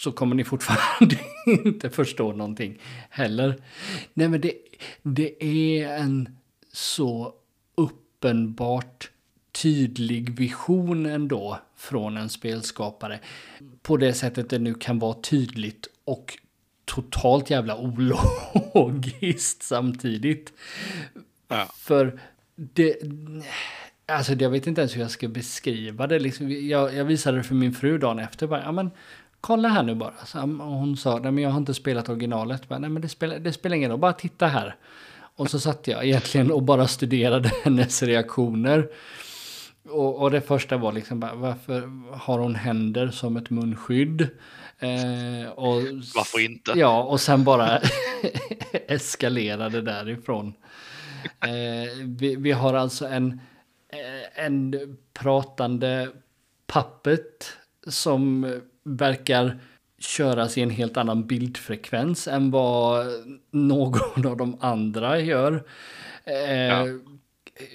Så kommer ni fortfarande inte förstå någonting heller. Nej men det, det är en så uppenbart tydlig vision ändå från en spelskapare. På det sättet det nu kan vara tydligt och totalt jävla ologiskt samtidigt. Ja. För det... Alltså jag vet inte ens hur jag ska beskriva det. Liksom, jag, jag visade det för min fru dagen efter. Bara, ja, men, kolla här nu bara. Så, hon sa, nej men jag har inte spelat originalet. Bara, nej men det spelar, det spelar ingen roll, bara titta här. Och så satt jag egentligen och bara studerade hennes reaktioner. Och, och, det första var liksom varför har hon händer som ett munskydd? Eh, och, varför inte? Ja, och sen bara eskalerade därifrån. Eh, vi, vi, har alltså en, eh, en pratande pappet som verkar köras i en helt annan bildfrekvens än vad någon av de andra gör. Eh, ja.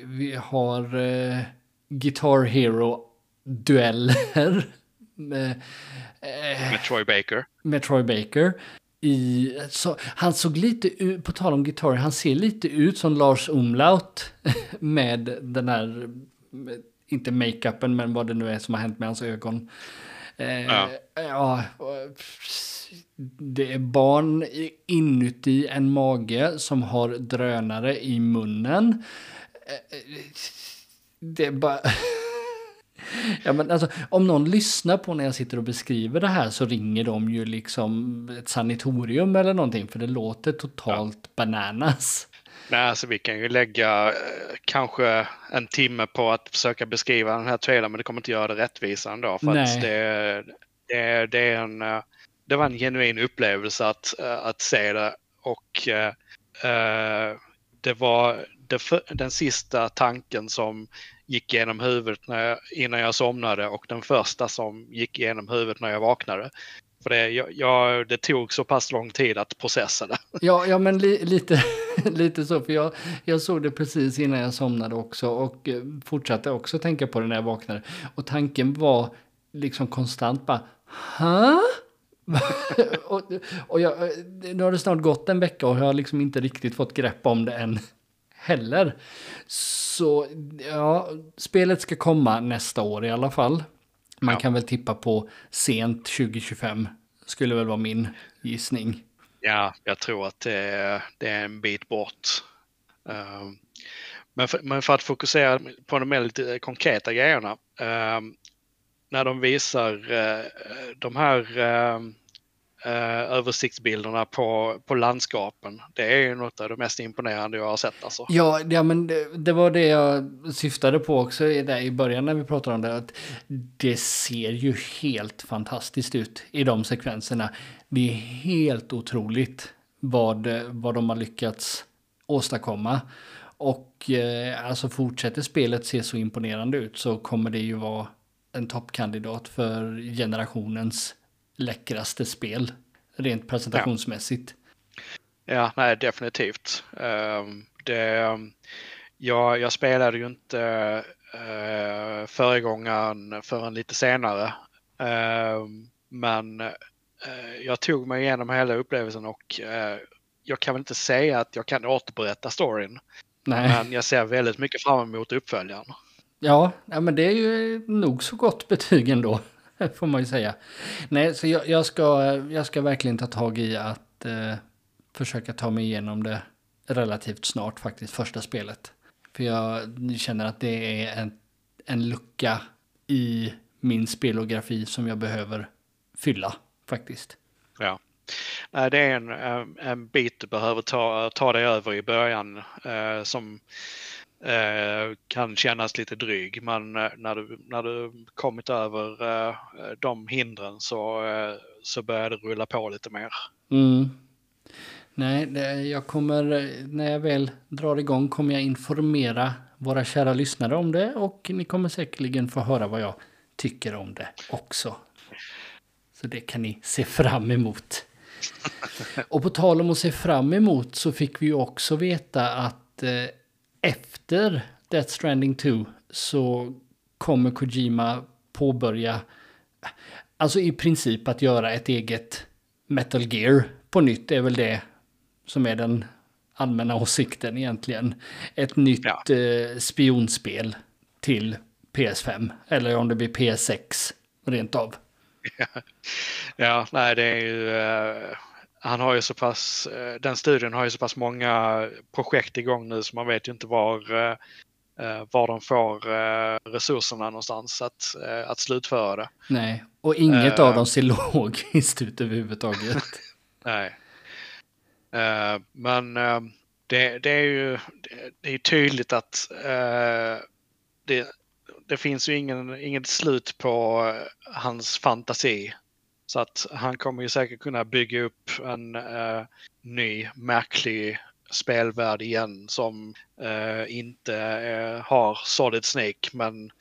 Vi har eh, Guitar Hero-dueller. Med, eh, med Troy Baker. Med Troy Baker. I, så, han såg lite ut, på tal om gitarr, han ser lite ut som Lars Umlaut med den här, inte makeupen men vad det nu är som har hänt med hans ögon. Eh, ja. ja. Det är barn inuti en mage som har drönare i munnen. Eh, det är bara... Ja, men alltså, om någon lyssnar på när jag sitter och beskriver det här så ringer de ju liksom ett sanatorium eller någonting för det låter totalt ja. bananas. Nej, alltså vi kan ju lägga eh, kanske en timme på att försöka beskriva den här trailern men det kommer inte göra det rättvisa ändå. För Nej. att det, det, det, är en, eh, det var en genuin upplevelse att, eh, att se det och eh, det var den sista tanken som gick genom huvudet när jag, innan jag somnade och den första som gick genom huvudet när jag vaknade. För det, jag, jag, det tog så pass lång tid att processa det. Ja, ja men li, lite, lite så. För jag, jag såg det precis innan jag somnade också och eh, fortsatte också tänka på det när jag vaknade. Och tanken var liksom konstant bara, ha? och, och jag, eh, nu har det snart gått en vecka och jag har liksom inte riktigt fått grepp om det än heller. Så ja, spelet ska komma nästa år i alla fall. Man ja. kan väl tippa på sent 2025. Skulle väl vara min gissning. Ja, jag tror att det är, det är en bit bort. Uh, men, för, men, för, att fokusera på de lite konkreta grejerna. Uh, när de visar uh, de här ehm, eh, översiktsbilderna på, på landskapen. Det är ju något av det mest imponerande jag har sett. Alltså. Ja, ja men det, det var det jag syftade på också i, där i början när vi pratade om det. Att det ser ju helt fantastiskt ut i de sekvenserna. Det är helt otroligt vad, vad de har lyckats åstadkomma. Och eh, alltså fortsätter spelet se så imponerande ut så kommer det ju vara en toppkandidat för generationens läckraste spel. Rent presentationsmässigt. Ja, ja nej definitivt. Uh, det, jag, jag spelade ju inte uh, föregångaren förrän lite senare. Uh, men uh, jag tog mig igenom hela upplevelsen och uh, jag kan väl inte säga att jag kan återberätta storyn. Nej. Men jag ser väldigt mycket fram emot uppföljaren. Ja, ja, men det är ju nog så gott betyg ändå. får man ju säga. Nej, så jag, jag, ska, jag ska verkligen ta tag i att eh, försöka ta mig igenom det relativt snart faktiskt, första spelet. För jag känner att det är en, en lucka i min spelografi som jag behöver fylla faktiskt. Ja. Det är en, eh, en bit du behöver ta, ta dig över i början eh, som Eh, kan kännas lite dryg men eh, när du, när du kommit över eh, de hindren så, så börjar det rulla på lite mer. Mm. Nej, det, jag kommer, när jag väl drar igång kommer jag informera våra kära lyssnare om det och ni kommer säkerligen få höra vad jag tycker om det också. Så det kan ni se fram emot. Och på tal om att se fram emot så fick vi också veta att efter Death Stranding 2 så kommer Kojima påbörja, alltså i princip att göra ett eget Metal Gear på nytt. Det är väl det som är den allmänna åsikten egentligen. Ett nytt ja. eh, spionspel till PS5. Eller om det blir PS6 rent av. Ja, ja nej det är ju... Uh han har ju så pass, eh, den studien har ju så pass många projekt igång nu så man vet ju inte var, eh, eh, var de får resurserna någonstans att, att slutföra det. Nej, och inget uh, av dem ser logiskt ut överhuvudtaget. Nej. Uh, men uh, det, det, är ju det är tydligt att det, det finns ju ingen, inget slut på hans fantasi så att han kommer ju säkert kunna bygga upp en uh, ny märklig spelvärld igen som uh, inte uh, har Solid Snake men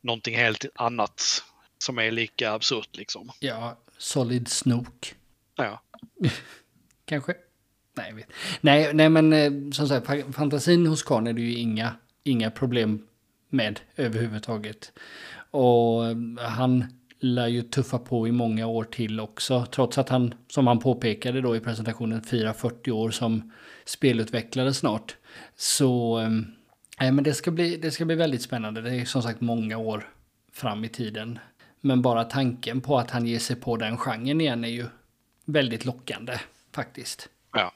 någonting helt annat som är lika absurt liksom. Ja, Solid Snook. Ja. Kanske. Nej, vet. Nej, nej, men eh, som sagt, fantasin hos Karn är det ju inga, inga problem med överhuvudtaget. Och eh, han lär ju tuffa på i många år till också. Trots att han, som han påpekade då i presentationen, firar 40 år som spelutvecklare snart. Så eh, nej, men det ska, bli, det ska bli väldigt spännande. Det är som sagt många år fram i tiden. Men bara tanken på att han ger sig på den genren igen är ju väldigt lockande faktiskt. Ja.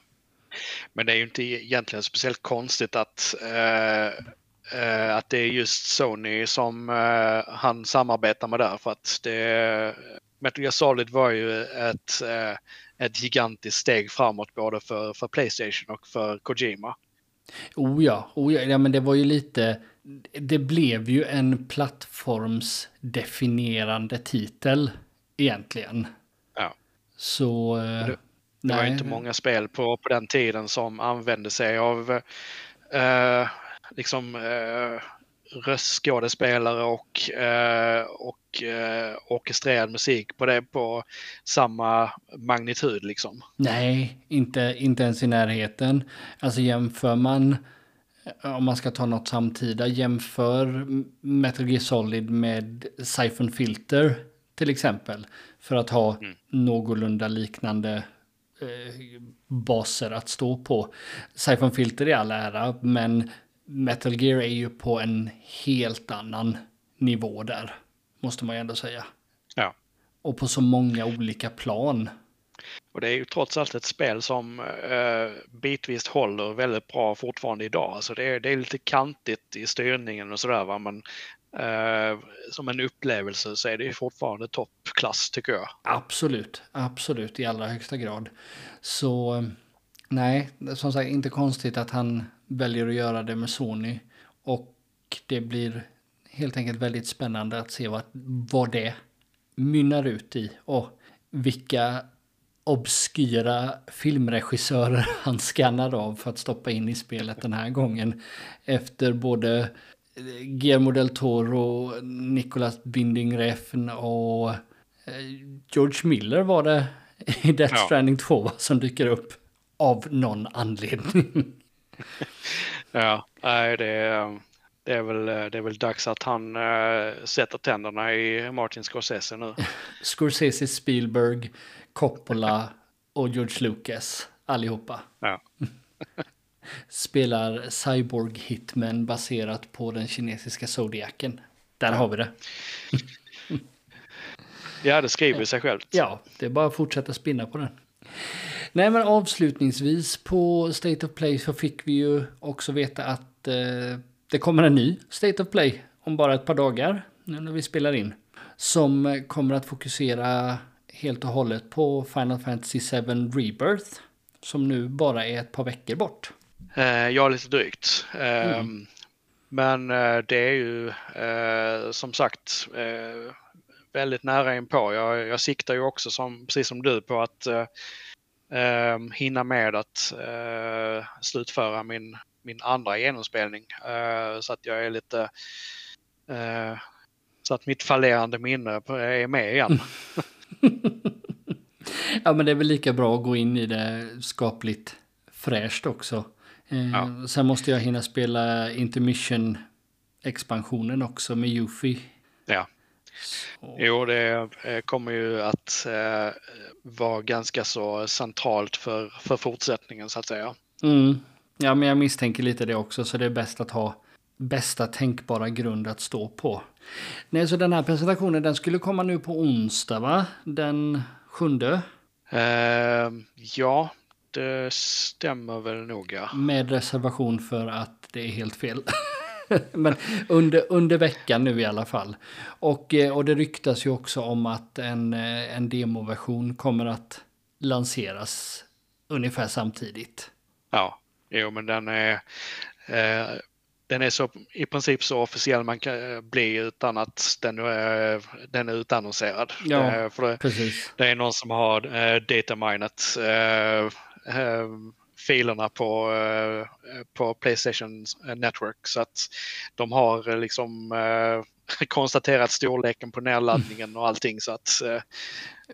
Men det är ju inte egentligen speciellt konstigt att, eh, att det är just Sony som eh, han samarbetar med där. För att det, Metal Gear Solid var ju ett, eh, ett gigantiskt steg framåt både för, för Playstation och för Kojima. Oh ja, oh ja, ja, men det var ju lite... Det blev ju en plattformsdefinierande titel egentligen. Ja. Så... Det, det nej. var inte många spel på, på den tiden som använde sig av eh, liksom eh, röstskådespelare och, eh, och eh, orkestrerad musik på det på samma magnitud liksom. Nej, inte, inte ens i närheten. Alltså jämför man, om man ska ta något samtida, jämför Metal Gear Solid med Siphon Filter till exempel. För att ha mm. någorlunda liknande eh, baser att stå på. Siphon Filter i all ära, men Metal Gear är ju på en helt annan nivå där. Måste man ju ändå säga. Ja. Och på så många olika plan. Och det är ju trots allt ett spel som eh, bitvis håller väldigt bra fortfarande idag. Alltså det, är, det är lite kantigt i styrningen och sådär va. Men eh, som en upplevelse så är det ju fortfarande toppklass tycker jag. Absolut, absolut i allra högsta grad. Så nej, som sagt inte konstigt att han väljer att göra det med Sony. Och det blir helt enkelt väldigt spännande att se vad, vad det mynnar ut i. Och vilka obskyra filmregissörer han skannar av för att stoppa in i spelet den här gången. Efter både Guillermo del Toro, Nicolas Binding Refn och eh, George Miller var det i Death. Stranding 2 som dyker upp av någon anledning. ja, nej, det är, det, är väl, det är väl dags att han äh, sätter tänderna i Martin Scorsese nu. Scorsese, Spielberg, Coppola och George Lucas, allihopa. Ja. Spelar Cyborg Hitman baserat på den kinesiska Zodiacen. Där har vi det. ja, det skriver sig självt. Ja, det är bara att fortsätta spinna på den. Nej men avslutningsvis på State of Play så fick vi ju också veta att eh, det kommer en ny State of Play om bara ett par dagar nu när vi spelar in. Som kommer att fokusera helt och hållet på Final Fantasy 7 Rebirth. Som nu bara är ett par veckor bort. Eh, ja, lite drygt. Eh, mm. Men eh, det är ju eh, som sagt eh, väldigt nära inpå. Jag, jag siktar ju också som, precis som du på att eh, hinna med att eh, slutföra min, min andra genomspelning. Eh, så att jag är lite... Eh, så att mitt fallerande minne är med igen. ja men det är väl lika bra att gå in i det skapligt fräscht också. Eh, ja. Sen måste jag hinna spela intermission-expansionen också med Yuffie. Jo, det eh, kommer ju att eh, vara ganska så centralt för, för fortsättningen så att säga. Mm. Ja, men jag misstänker lite det också, så det är bäst att ha bästa tänkbara grund att stå på. Nej, så den här presentationen den skulle komma nu på onsdag, va? Den sjunde? Uh, ja, det stämmer väl nog, ja. Med reservation för att det är helt fel. Men under, under veckan nu i alla fall. Och, eh, och det ryktas ju också om att en, eh, en demoversion kommer att lanseras ungefär samtidigt. Ja, jo men den är, eh, den är så, i princip så officiell man kan eh, bli utan att den, är, den är utannonserad. Ja, för det, precis. det är någon som har eh, dataminat eh, filerna på, eh, på Playstation Network. Så att de har eh, liksom eh, konstaterat storleken på nedladdningen och allting så att... Eh,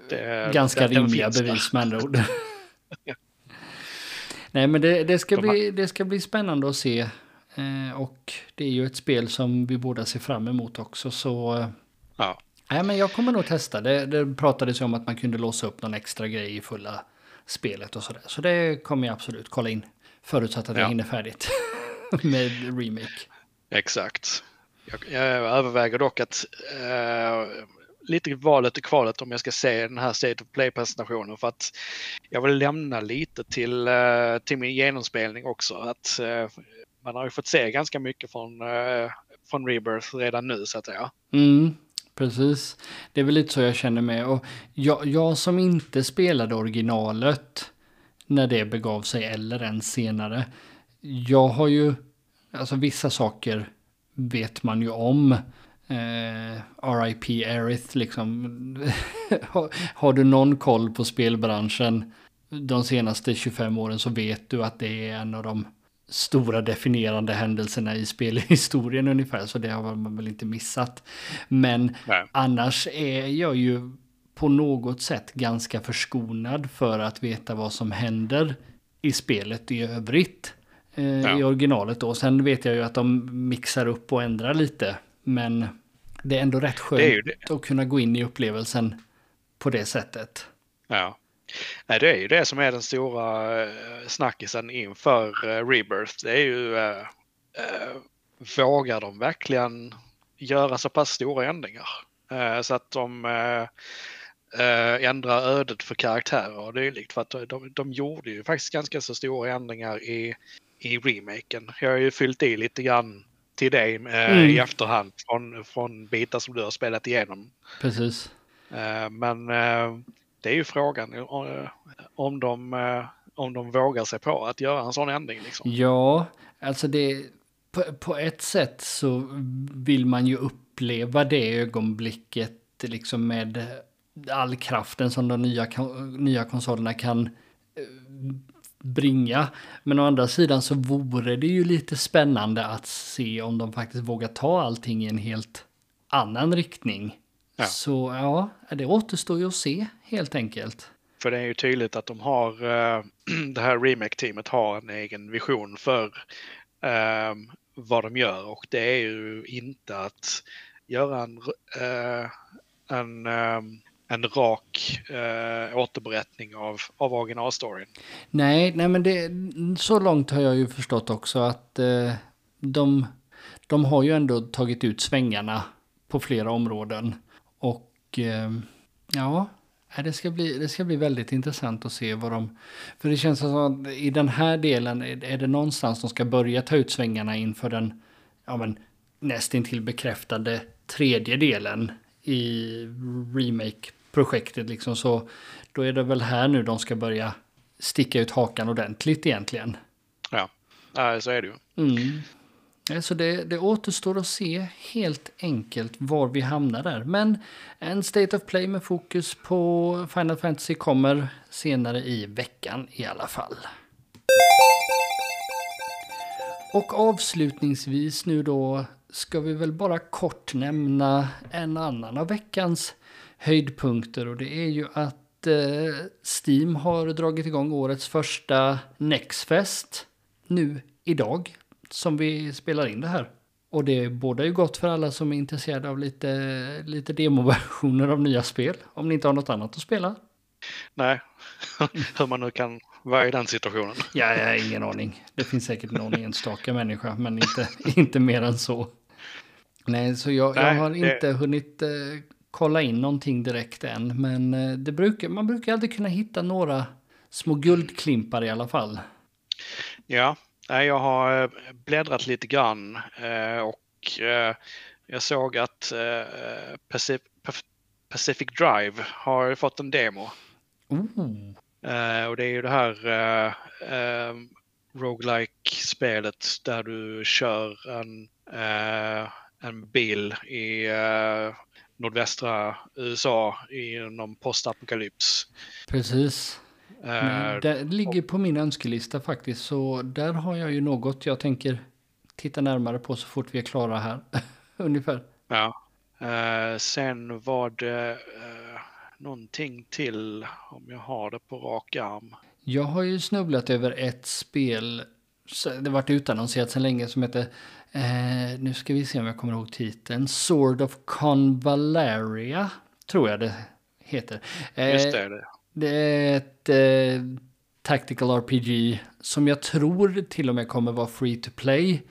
det, Ganska det, rimliga bevis med andra ord. Nej men det, det, ska bli, det ska bli spännande att se. Eh, och det är ju ett spel som vi båda ser fram emot också så... Eh, ja. Nej men jag kommer nog testa. Det, det pratades ju om att man kunde låsa upp någon extra grej i fulla spelet och sådär. Så det kommer jag absolut kolla in. Förutsatt att jag hinner färdigt med remake. Exakt. Jag, jag överväger dock att uh, lite valet och kvalet om jag ska se den här State of Play-presentationen för att jag vill lämna lite till, uh, till min genomspelning också. Att, uh, man har ju fått se ganska mycket från, från Rebirth redan nu så att säga. Mm, precis. Det är väl lite så jag känner med. Och jag, jag som inte spelade originalet när det begav sig eller än senare. Jag har ju, alltså vissa saker vet man ju om. Eh, RIP Aerith liksom. har, har du någon koll på spelbranschen de senaste 25 åren så vet du att det är en av de stora definierande händelserna i spelhistorien ungefär. Så det har man väl inte missat. Men Nej. annars är jag ju på något sätt ganska förskonad för att veta vad som händer i spelet i övrigt. Eh, ja. I originalet då. Sen vet jag ju att de mixar upp och ändrar lite. Men det är ändå rätt skönt att kunna gå in i upplevelsen på det sättet. Ja. Nej, det är ju det som är den stora eh, snackisen inför uh, Rebirth. Det är ju, uh, uh, vågar de verkligen göra så pass stora ändringar? så att de ändrar ödet för karaktärer och dylikt. För att de, de gjorde ju faktiskt ganska så stora ändringar i, i remaken. Jag har ju fyllt i lite grann till dig mm. i efterhand från, från bitar som du har spelat igenom. Precis. men det är ju frågan eh, om de, eh, om de vågar sig på att göra en sån ändring. Liksom. Ja, alltså det på, på, ett sätt så vill man ju uppleva det ögonblicket liksom med all kraften som de nya, nya konsolerna kan eh, bringa. Men å andra sidan så vore det ju lite spännande att se om de faktiskt vågar ta allting i en helt annan riktning. Ja. Så ja, det återstår ju att se helt enkelt. För det är ju tydligt att de har, uh, det här remake-teamet har en egen vision för uh, vad de gör och det är ju inte att göra en, uh, en, um, en rak uh, återberättning av, av originalstoryn. Nej, nej men det, så långt har jag ju förstått också att de, de har ju ändå tagit ut svängarna på flera områden. Och uh, ja, det ska, bli, det ska bli väldigt intressant att se vad de... För det känns som att i den här delen är det någonstans de ska börja ta ut svängarna inför den ja, men, nästintill bekräftade tredje delen i remake-projektet. Liksom. Så då är det väl här nu de ska börja sticka ut hakan ordentligt egentligen. Ja, så är det ju. Mm. Eh, så det, det återstår att se helt enkelt var vi hamnar där. Men en State of Play med fokus på Final Fantasy kommer senare i veckan i alla fall. Och avslutningsvis nu då ska vi väl bara kort nämna en annan av veckans höjdpunkter och det är ju att eh, Steam har dragit igång årets första Nextfest nu idag som vi spelar in det här. Och det båda ju gott för alla som är intresserade av lite, lite demoversioner av nya spel. Om ni inte har något annat att spela. Nej, hur man nu kan vara i den situationen. Ja, jag har ingen aning. Det finns säkert någon enstaka människa, men inte, inte mer än så. Nej, så jag, Nej, jag har det... inte hunnit eh, kolla in någonting direkt än. Men eh, det brukar, man brukar alltid kunna hitta några små guldklimpar i alla fall. Ja, jag har eh, bläddrat lite grann eh, och eh, jag såg att Pacific Drive har fått en demo. Mm. Och det är ju det här roguelike spelet där du kör en, en bil i nordvästra USA i någon postapokalyps. Precis. Uh, det ligger på min önskelista faktiskt. Så där har jag ju något jag tänker titta närmare på så fort vi är klara här. Ungefär. Ja. Uh, sen var det uh, någonting till om jag har det på rak arm. Jag har ju snubblat över ett spel, det varit utannonserat sedan länge, som heter, eh, nu ska vi se om jag kommer ihåg titeln, Sword of Convalaria, tror jag det heter. Eh, Just det. det. Det är ett eh, Tactical RPG som jag tror till och med kommer vara free to play.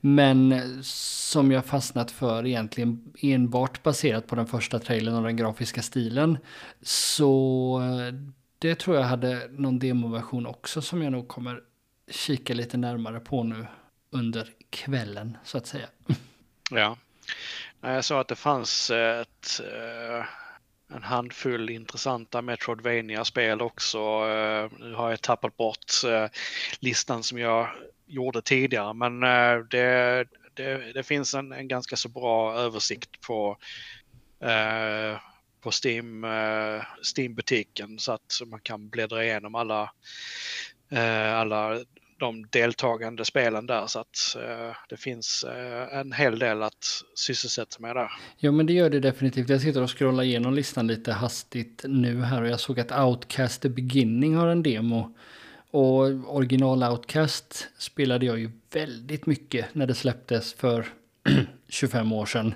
Men som jag fastnat för egentligen enbart baserat på den första trailern och den grafiska stilen. Så eh, det tror jag hade någon demoversion också som jag nog kommer kika lite närmare på nu under kvällen så att säga. Ja, jag sa att det fanns ett eh, en handfull intressanta Metroidvania-spel också. Eh, nu har jag tappat bort eh, listan som jag gjorde tidigare men eh, det, det, det finns en, en, ganska så bra översikt på, på Steam, Steam-butiken så att man kan bläddra igenom alla, alla de deltagande spelen där så att eh, det finns eh, en hel del att sysselsätta med där. Ja men det gör det definitivt. Jag sitter och scrollar igenom listan lite hastigt nu här och jag såg att Outcast The Beginning har en demo. Och original Outcast spelade jag ju väldigt mycket när det släpptes för 25 år sedan.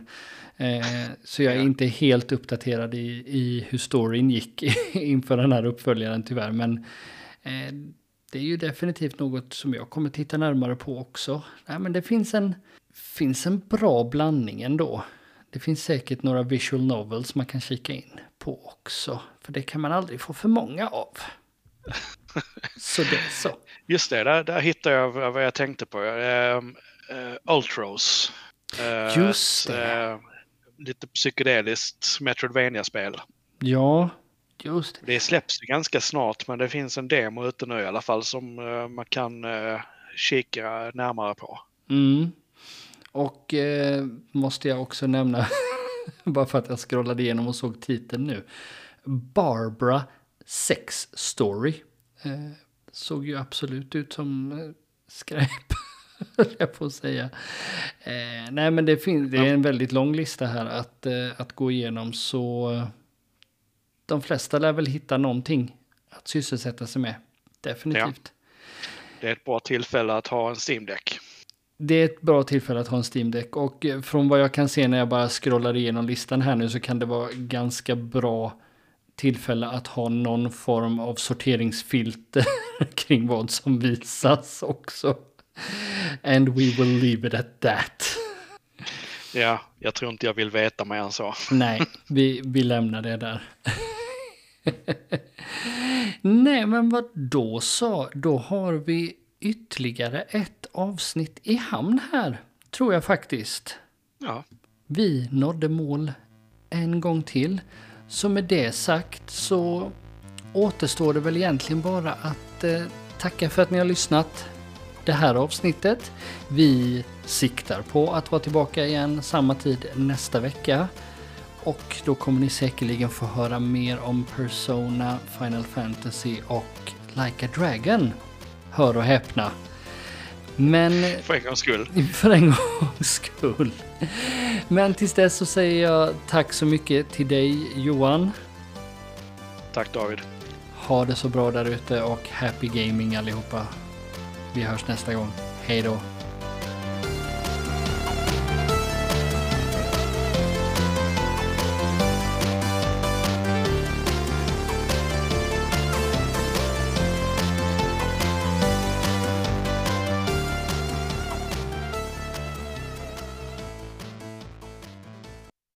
Eh, så jag är inte helt uppdaterad i, i hur storyn gick inför den här uppföljaren tyvärr. Men eh, det är ju definitivt något som jag kommer titta närmare på också. Nej, men det finns en, finns en bra blandning ändå. Det finns säkert några visual novels man kan kika in på också. För det kan man aldrig få för många av. så det är så. Just det, där, där hittade jag vad jag tänkte på. Uh, uh, Ultros. Uh, Just det. Uh, lite psykedeliskt Metroidvania-spel. Ja, Just det. släpps ganska snart men det finns en demo ute nu i alla fall som uh, man kan uh, kika närmare på. Mm. Och uh, måste jag också nämna, bara för att jag scrollade igenom och såg titeln nu. Barbara Sex Story. såg ju absolut ut som skräp, jag får säga. nej men det, det är en väldigt lång lista här att, att gå igenom så de flesta lär väl hitta någonting att sysselsätta sig med. Definitivt. Ja. Det är ett bra tillfälle att ha en Steam Deck. Det är ett bra tillfälle att ha en Steam Deck och eh, från vad jag kan se när jag bara scrollar igenom listan här nu så kan det vara ganska bra tillfälle att ha någon form av sorteringsfilter kring vad som visas också. And we will leave it at that. Ja, jag tror inte jag vill veta mer än så. Nej, vi, vi lämnar det där. Nej, men vad då så? Då har vi ytterligare ett avsnitt i hamn här, tror jag faktiskt. Ja. Vi nådde mål en gång till. Så med det sagt så återstår det väl egentligen bara att eh, tacka för att ni har lyssnat det här avsnittet. Vi siktar på att vara tillbaka igen samma tid nästa vecka. Och då kommer ni säkerligen få höra mer om Persona, Final Fantasy och Like a Dragon. Hör och häpna. Men... För en gångs skull. För en gångs skull. Men tills dess så säger jag tack så mycket till dig Johan. Tack David. Ha det så bra där ute och happy gaming allihopa. Vi hörs nästa gång. Hej då.